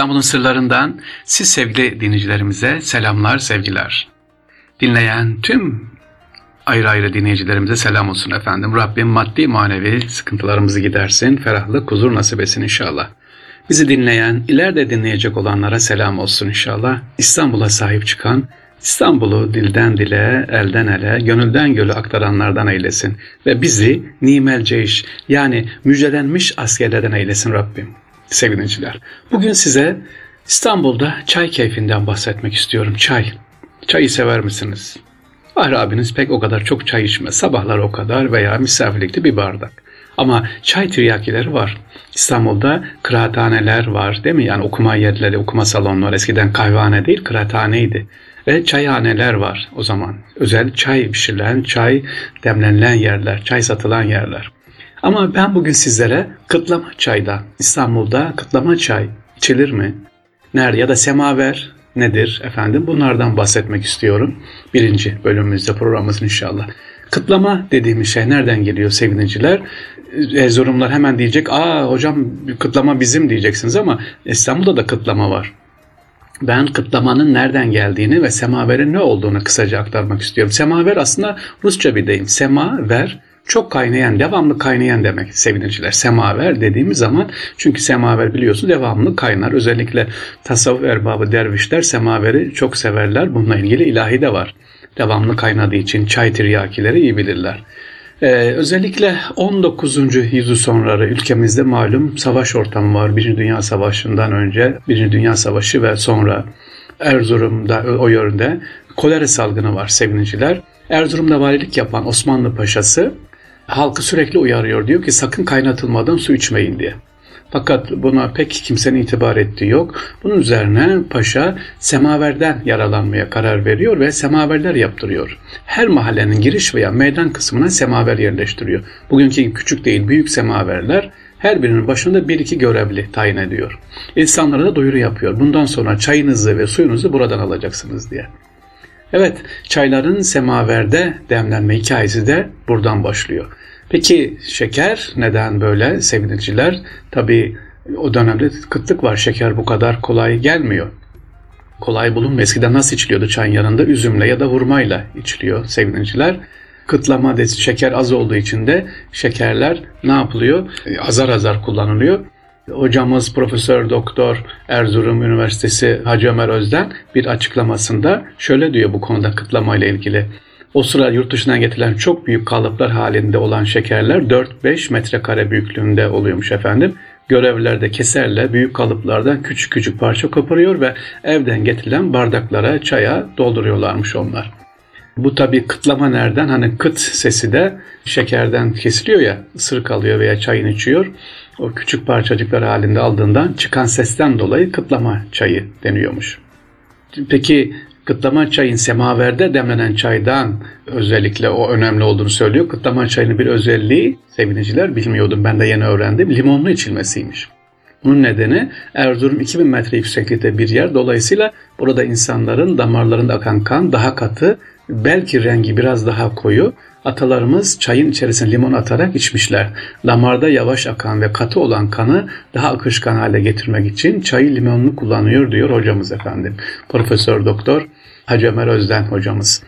İstanbul'un sırlarından siz sevgili dinleyicilerimize selamlar, sevgiler. Dinleyen tüm ayrı ayrı dinleyicilerimize selam olsun efendim. Rabbim maddi manevi sıkıntılarımızı gidersin, ferahlık, huzur nasip etsin inşallah. Bizi dinleyen, ileride dinleyecek olanlara selam olsun inşallah. İstanbul'a sahip çıkan, İstanbul'u dilden dile, elden ele, gönülden gölü aktaranlardan eylesin. Ve bizi nimel ceyş yani müjdelenmiş askerlerden eylesin Rabbim. Sevgiliciler, bugün size İstanbul'da çay keyfinden bahsetmek istiyorum. Çay. Çayı sever misiniz? Bahri abiniz pek o kadar çok çay içmez. Sabahlar o kadar veya misafirlikte bir bardak. Ama çay tiryakileri var. İstanbul'da kıraathaneler var değil mi? Yani okuma yerleri, okuma salonları eskiden kahvehane değil kıraathaneydi. Ve çayhaneler var o zaman. Özel çay pişirilen, çay demlenilen yerler, çay satılan yerler. Ama ben bugün sizlere kıtlama çayda, İstanbul'da kıtlama çay içilir mi? Nerede ya da semaver nedir efendim? Bunlardan bahsetmek istiyorum. Birinci bölümümüzde programımız inşallah. Kıtlama dediğimiz şey nereden geliyor sevgiliciler? Erzurumlar hemen diyecek, aa hocam kıtlama bizim diyeceksiniz ama İstanbul'da da kıtlama var. Ben kıtlamanın nereden geldiğini ve semaverin ne olduğunu kısaca aktarmak istiyorum. Semaver aslında Rusça bir deyim. Sema, ver, çok kaynayan, devamlı kaynayan demek sevgiliciler. Semaver dediğimiz zaman çünkü semaver biliyorsun devamlı kaynar. Özellikle tasavvuf erbabı dervişler semaveri çok severler. Bununla ilgili ilahi de var. Devamlı kaynadığı için çay tiryakileri iyi bilirler. Ee, özellikle 19. yüzyıl sonları ülkemizde malum savaş ortamı var. Birinci Dünya Savaşı'ndan önce, Birinci Dünya Savaşı ve sonra Erzurum'da o yönde kolera salgını var sevgiliciler. Erzurum'da valilik yapan Osmanlı Paşası halkı sürekli uyarıyor. Diyor ki sakın kaynatılmadan su içmeyin diye. Fakat buna pek kimsenin itibar ettiği yok. Bunun üzerine paşa semaverden yaralanmaya karar veriyor ve semaverler yaptırıyor. Her mahallenin giriş veya meydan kısmına semaver yerleştiriyor. Bugünkü küçük değil büyük semaverler her birinin başında bir iki görevli tayin ediyor. İnsanlara da duyuru yapıyor. Bundan sonra çayınızı ve suyunuzu buradan alacaksınız diye. Evet, çayların semaverde demlenme hikayesi de buradan başlıyor. Peki şeker neden böyle sevgiliciler? Tabi o dönemde kıtlık var. Şeker bu kadar kolay gelmiyor. Kolay bulunmuyor. Eskiden nasıl içiliyordu çayın yanında? Üzümle ya da hurmayla içiliyor sevgiliciler. Kıtlama şeker az olduğu için de şekerler ne yapılıyor? Azar azar kullanılıyor. Hocamız Profesör Doktor Erzurum Üniversitesi Hacı Ömer Özden bir açıklamasında şöyle diyor bu konuda kıtlama ile ilgili. O sıra yurt dışından getirilen çok büyük kalıplar halinde olan şekerler 4-5 metrekare büyüklüğünde oluyormuş efendim. Görevlilerde keserle büyük kalıplardan küçük küçük parça koparıyor ve evden getirilen bardaklara, çaya dolduruyorlarmış onlar. Bu tabi kıtlama nereden? Hani kıt sesi de şekerden kesiliyor ya, ısırık alıyor veya çayını içiyor. O küçük parçacıklar halinde aldığından çıkan sesten dolayı kıtlama çayı deniyormuş. Peki Kıtlama çayın semaverde demlenen çaydan özellikle o önemli olduğunu söylüyor. Kıtlama çayının bir özelliği sevgiliciler bilmiyordum ben de yeni öğrendim. Limonlu içilmesiymiş. Bunun nedeni Erzurum 2000 metre yükseklikte bir yer. Dolayısıyla burada insanların damarlarında akan kan daha katı, belki rengi biraz daha koyu. Atalarımız çayın içerisine limon atarak içmişler. Damarda yavaş akan ve katı olan kanı daha akışkan hale getirmek için çayı limonlu kullanıyor diyor hocamız efendim. Profesör Doktor Hacı Ömer Özden hocamız.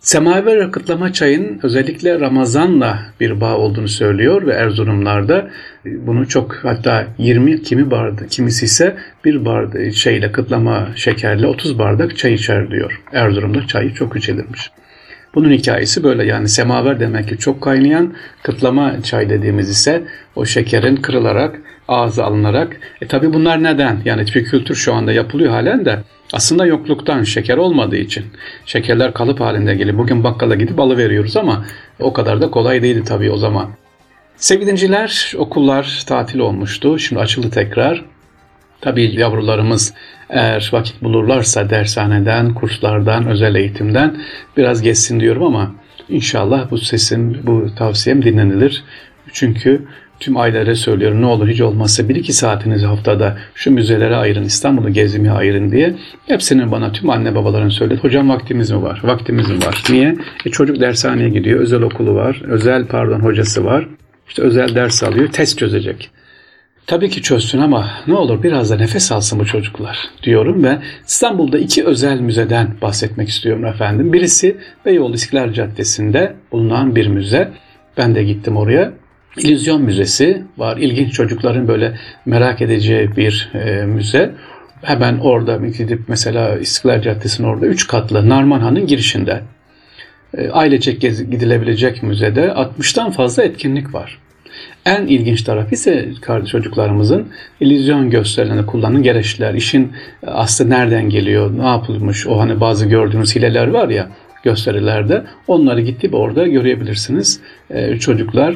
Semaver akıtlama çayın özellikle Ramazan'la bir bağ olduğunu söylüyor ve Erzurumlarda bunu çok hatta 20 kimi bardak kimisi ise bir bardak şeyle kıtlama şekerle 30 bardak çay içer diyor. Erzurum'da çayı çok içilirmiş. Bunun hikayesi böyle yani semaver demek ki çok kaynayan kıtlama çay dediğimiz ise o şekerin kırılarak ağza alınarak e tabi bunlar neden yani bir kültür şu anda yapılıyor halen de aslında yokluktan şeker olmadığı için şekerler kalıp halinde geliyor. Bugün bakkala gidip veriyoruz ama o kadar da kolay değildi tabii o zaman. Sevgili dinciler, okullar tatil olmuştu. Şimdi açıldı tekrar. Tabii yavrularımız eğer vakit bulurlarsa dershaneden, kurslardan, özel eğitimden biraz geçsin diyorum ama inşallah bu sesim, bu tavsiyem dinlenilir. Çünkü tüm ailelere söylüyorum ne olur hiç olmazsa bir iki saatinizi haftada şu müzelere ayırın, İstanbul'u gezmeye ayırın diye. Hepsinin bana tüm anne babaların söyledi. Hocam vaktimiz mi var? Vaktimiz mi var? Niye? E çocuk dershaneye gidiyor, özel okulu var, özel pardon hocası var. İşte özel ders alıyor, test çözecek. Tabii ki çözsün ama ne olur biraz da nefes alsın bu çocuklar diyorum ve İstanbul'da iki özel müzeden bahsetmek istiyorum efendim. Birisi Beyoğlu İstiklal Caddesi'nde bulunan bir müze. Ben de gittim oraya. İllüzyon Müzesi var. İlginç çocukların böyle merak edeceği bir e, müze. Hemen orada gidip mesela İstiklal Caddesi'nin orada üç katlı Narmanhan'ın girişinde e, ailecek gidilebilecek müzede 60'tan fazla etkinlik var. En ilginç taraf ise çocuklarımızın illüzyon gösterilerini kullanan gereçler. İşin aslı nereden geliyor, ne yapılmış, o hani bazı gördüğünüz hileler var ya gösterilerde onları gidip orada görebilirsiniz. Ee, çocuklar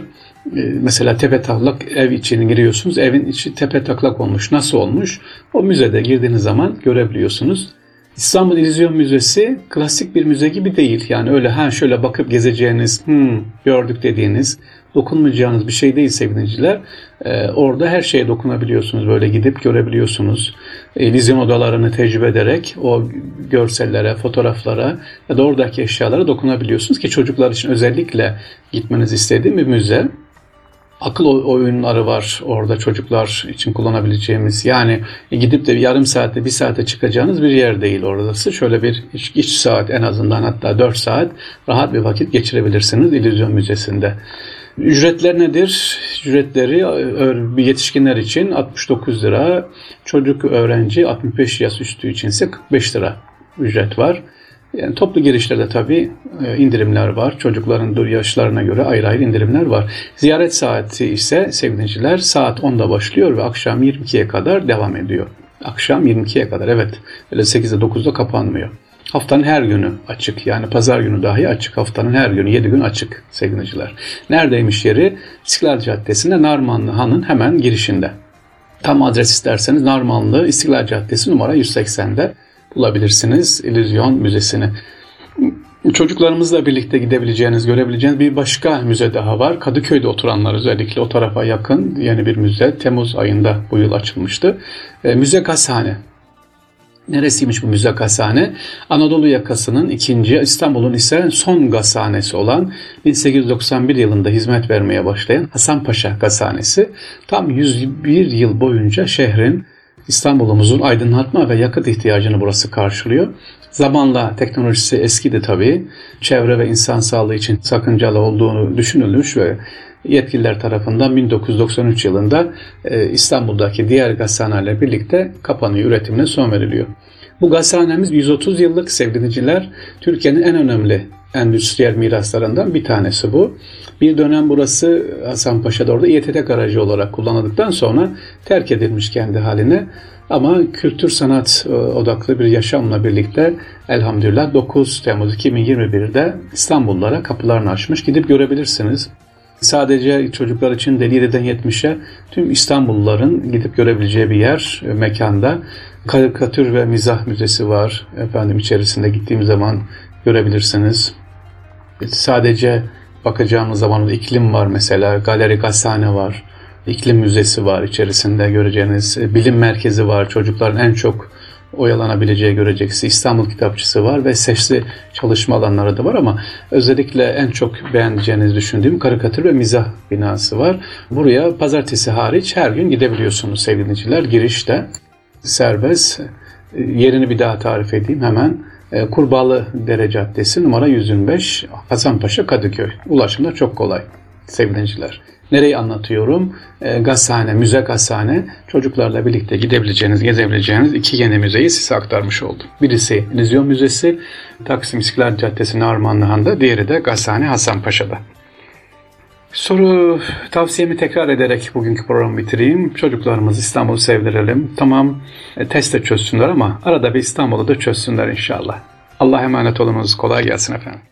e, mesela tepe taklak ev içine giriyorsunuz. Evin içi tepe taklak olmuş. Nasıl olmuş? O müzede girdiğiniz zaman görebiliyorsunuz. İstanbul İllüzyon Müzesi klasik bir müze gibi değil. Yani öyle ha şöyle bakıp gezeceğiniz, hmm, gördük dediğiniz, dokunmayacağınız bir şey değil sevgiliciler. Ee, orada her şeye dokunabiliyorsunuz. Böyle gidip görebiliyorsunuz. İllüzyon odalarını tecrübe ederek o görsellere, fotoğraflara ya da oradaki eşyalara dokunabiliyorsunuz ki çocuklar için özellikle gitmenizi istediğim bir müze akıl oyunları var orada çocuklar için kullanabileceğimiz. Yani gidip de yarım saatte bir saate çıkacağınız bir yer değil orası. Şöyle bir iç, iç saat en azından hatta 4 saat rahat bir vakit geçirebilirsiniz İllüzyon Müzesi'nde. Ücretler nedir? Ücretleri bir yetişkinler için 69 lira, çocuk öğrenci 65 yaş üstü için ise 45 lira ücret var. Yani toplu girişlerde tabii e, indirimler var. Çocukların yaşlarına göre ayrı ayrı indirimler var. Ziyaret saati ise sevgiliciler saat 10'da başlıyor ve akşam 22'ye kadar devam ediyor. Akşam 22'ye kadar evet. Öyle 8'de 9'da kapanmıyor. Haftanın her günü açık. Yani pazar günü dahi açık. Haftanın her günü 7 gün açık sevgiliciler. Neredeymiş yeri? İstiklal Caddesi'nde Narmanlı Han'ın hemen girişinde. Tam adres isterseniz Narmanlı İstiklal Caddesi numara 180'de bulabilirsiniz İllüzyon Müzesi'ni. Çocuklarımızla birlikte gidebileceğiniz, görebileceğiniz bir başka müze daha var. Kadıköy'de oturanlar özellikle o tarafa yakın yeni bir müze. Temmuz ayında bu yıl açılmıştı. E, müze Gazhane. Neresiymiş bu müze gazhane? Anadolu yakasının ikinci, İstanbul'un ise son gazhanesi olan 1891 yılında hizmet vermeye başlayan Hasanpaşa gazhanesi tam 101 yıl boyunca şehrin İstanbul'umuzun aydınlatma ve yakıt ihtiyacını burası karşılıyor. Zamanla teknolojisi eskidi tabii. Çevre ve insan sağlığı için sakıncalı olduğunu düşünülmüş ve yetkililer tarafından 1993 yılında e, İstanbul'daki diğer gazhanelerle birlikte kapanıyor, üretimine son veriliyor. Bu gazhanemiz 130 yıllık sevgiliciler Türkiye'nin en önemli endüstriyel miraslarından bir tanesi bu. Bir dönem burası Hasanpaşa'da orada İETT garajı olarak kullanıldıktan sonra terk edilmiş kendi haline. Ama kültür sanat e, odaklı bir yaşamla birlikte elhamdülillah 9 Temmuz 2021'de İstanbullara kapılarını açmış. Gidip görebilirsiniz. Sadece çocuklar için değil 7'den 70'e tüm İstanbulluların gidip görebileceği bir yer, e, mekanda. Karikatür ve mizah müzesi var. Efendim içerisinde gittiğim zaman görebilirsiniz. Sadece bakacağımız zaman iklim var mesela, galeri gazhane var, iklim müzesi var içerisinde göreceğiniz, bilim merkezi var, çocukların en çok oyalanabileceği göreceksiniz. İstanbul Kitapçısı var ve sesli çalışma alanları da var ama özellikle en çok beğeneceğinizi düşündüğüm karikatür ve mizah binası var. Buraya pazartesi hariç her gün gidebiliyorsunuz sevgili Girişte serbest. Yerini bir daha tarif edeyim hemen. E, Kurbalı Dere Caddesi numara 125 Hasanpaşa Kadıköy. Ulaşımda çok kolay sevgiliciler. Nereyi anlatıyorum? E, gazhane, müze gazhane. Çocuklarla birlikte gidebileceğiniz, gezebileceğiniz iki yeni müzeyi size aktarmış oldum. Birisi Nizyon Müzesi, Taksim İstiklal Caddesi'nin Armanlıhan'da, diğeri de Gazhane Hasanpaşa'da. Soru tavsiyemi tekrar ederek bugünkü programı bitireyim. Çocuklarımız İstanbul'u sevdirelim. Tamam e, test de çözsünler ama arada bir İstanbul'u da çözsünler inşallah. Allah emanet olunuz. Kolay gelsin efendim.